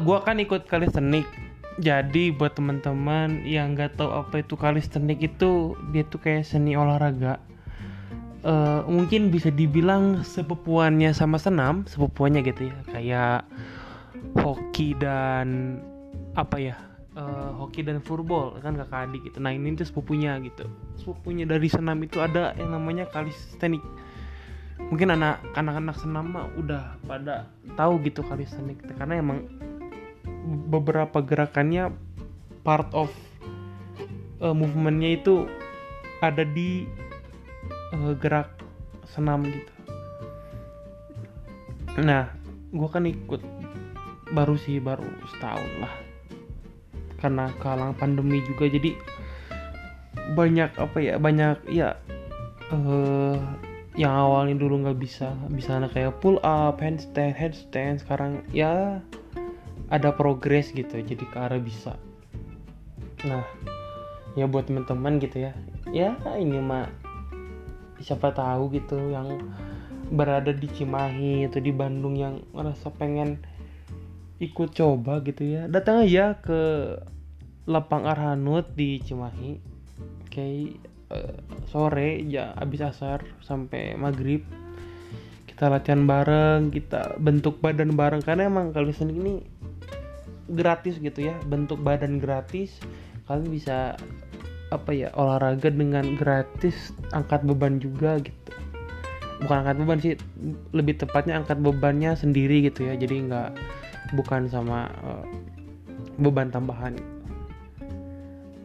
gua kan ikut kalistenik jadi buat teman-teman yang nggak tahu apa itu kalistenik itu dia tuh kayak seni olahraga. Uh, mungkin bisa dibilang sepupuannya sama senam sepupuannya gitu ya. Kayak hoki dan apa ya? Uh, hoki dan furball kan kakak adik gitu. Nah ini tuh sepupunya gitu. Sepupunya dari senam itu ada yang namanya kalistenik mungkin anak anak-anak senam mah udah pada tahu gitu kalistenik karena emang beberapa gerakannya part of uh, movementnya itu ada di uh, gerak senam gitu. Nah gue kan ikut baru sih baru setahun lah. Karena kalang pandemi juga jadi banyak apa ya banyak ya uh, yang awalnya dulu nggak bisa bisa kayak pull up handstand handstand sekarang ya ada progres gitu jadi ke arah bisa. Nah ya buat teman-teman gitu ya. Ya ini mah siapa tahu gitu yang berada di Cimahi atau di Bandung yang merasa pengen ikut coba gitu ya. Datang aja ke lapang Arhanut di Cimahi. Kayak uh, sore ya abis asar sampai maghrib. Kita latihan bareng kita bentuk badan bareng. Karena emang kalau seni ini gratis gitu ya bentuk badan gratis kalian bisa apa ya olahraga dengan gratis angkat beban juga gitu. Bukan angkat beban sih lebih tepatnya angkat bebannya sendiri gitu ya jadi nggak bukan sama uh, beban tambahan.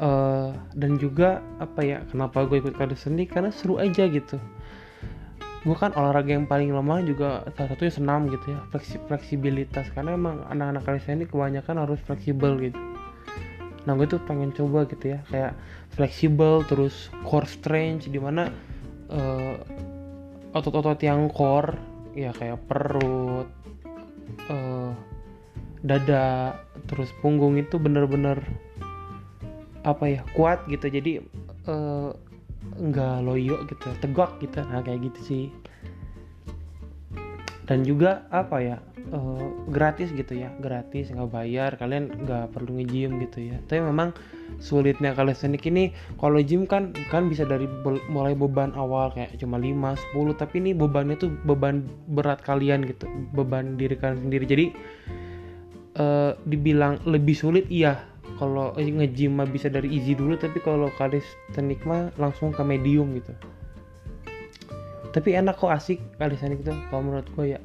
Uh, dan juga apa ya kenapa gue ikut sendiri karena seru aja gitu gue kan olahraga yang paling lemah juga salah satunya senam gitu ya Fleksi, fleksibilitas. Karena emang anak-anak kalian ini kebanyakan harus fleksibel gitu. Nah gue tuh pengen coba gitu ya kayak fleksibel terus core strength di mana uh, otot-otot yang core ya kayak perut uh, dada terus punggung itu bener-bener apa ya kuat gitu. Jadi uh, nggak loyo gitu tegak gitu. Nah kayak gitu sih. Dan juga apa ya uh, gratis gitu ya gratis nggak bayar kalian nggak perlu nge-gym gitu ya. Tapi memang sulitnya kalisthenik ini kalau gym kan kan bisa dari mulai beban awal kayak cuma 5 10 tapi ini bebannya tuh beban berat kalian gitu beban diri kalian sendiri. Jadi uh, dibilang lebih sulit iya kalau nge-gym mah bisa dari easy dulu tapi kalau kalisthenik mah langsung ke medium gitu. Tapi enak kok asik kalisthenik itu kalau menurut gue ya.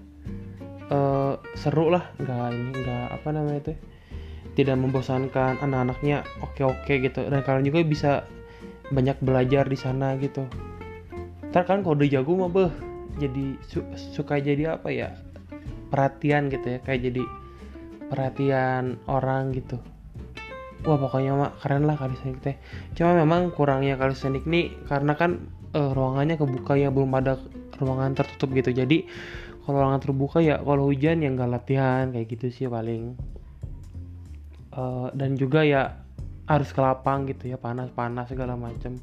Uh, seru lah nggak ini nggak apa namanya itu tidak membosankan anak-anaknya oke-oke gitu. Dan kalian juga bisa banyak belajar di sana gitu. Ntar kan kalau udah jago mah beh jadi su suka jadi apa ya perhatian gitu ya kayak jadi perhatian orang gitu wah pokoknya mak keren lah kalistenik teh. Cuma memang kurangnya kalistenik nih karena kan uh, ruangannya kebuka ya belum ada ruangan tertutup gitu. Jadi kalau ruangan terbuka ya kalau hujan ya nggak latihan kayak gitu sih paling. Uh, dan juga ya harus ke lapang gitu ya panas panas segala macam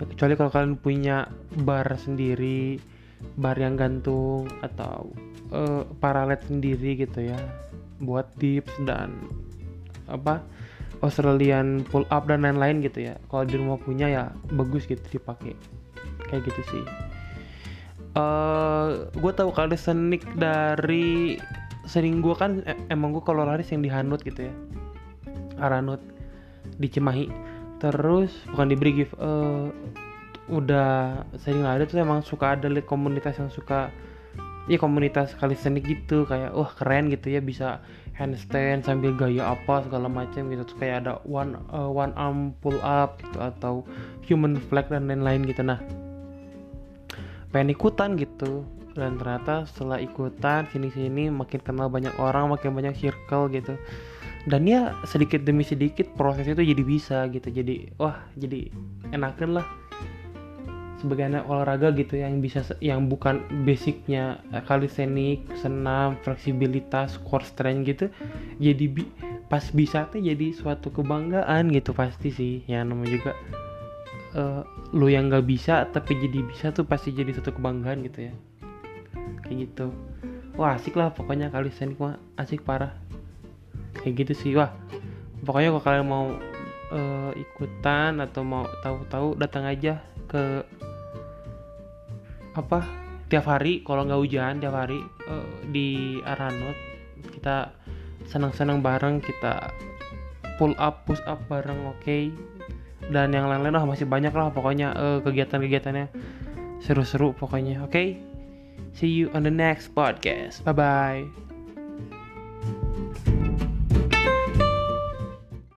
ya kecuali kalau kalian punya bar sendiri bar yang gantung atau uh, paralet sendiri gitu ya buat dips dan apa Australian pull up dan lain-lain gitu ya. Kalau di rumah punya ya bagus gitu dipakai. Kayak gitu sih. Uh, eh, gue tahu calisthenics dari sering gue kan emang gue kalau lari yang di Hanut gitu ya. Aranut. Di Cimahi. Terus bukan di Brigif uh, udah sering ada tuh emang suka ada komunitas yang suka ya komunitas kalisthenik gitu kayak wah keren gitu ya bisa handstand sambil gaya apa segala macam gitu. Terus kayak ada one uh, one arm pull up gitu atau human flag dan lain-lain gitu. Nah pengen ikutan gitu. Dan ternyata setelah ikutan sini-sini makin kenal banyak orang makin banyak circle gitu. Dan ya sedikit demi sedikit proses itu jadi bisa gitu. Jadi wah jadi enakan lah sebagai anak olahraga gitu yang bisa yang bukan basicnya kalistenik senam fleksibilitas core strength gitu jadi bi pas bisa tuh jadi suatu kebanggaan gitu pasti sih. Ya namanya juga uh, lu yang nggak bisa tapi jadi bisa tuh pasti jadi suatu kebanggaan gitu ya. Kayak gitu. Wah asik lah pokoknya kalistenik mah. Asik parah. Kayak gitu sih wah. Pokoknya kalau kalian mau uh, ikutan atau mau tahu-tahu datang aja ke apa tiap hari kalau nggak hujan tiap hari uh, di Aranot kita senang-senang bareng kita pull up push up bareng oke okay? dan yang lain-lain lah masih banyak lah pokoknya uh, kegiatan-kegiatannya seru-seru pokoknya oke okay? see you on the next podcast bye bye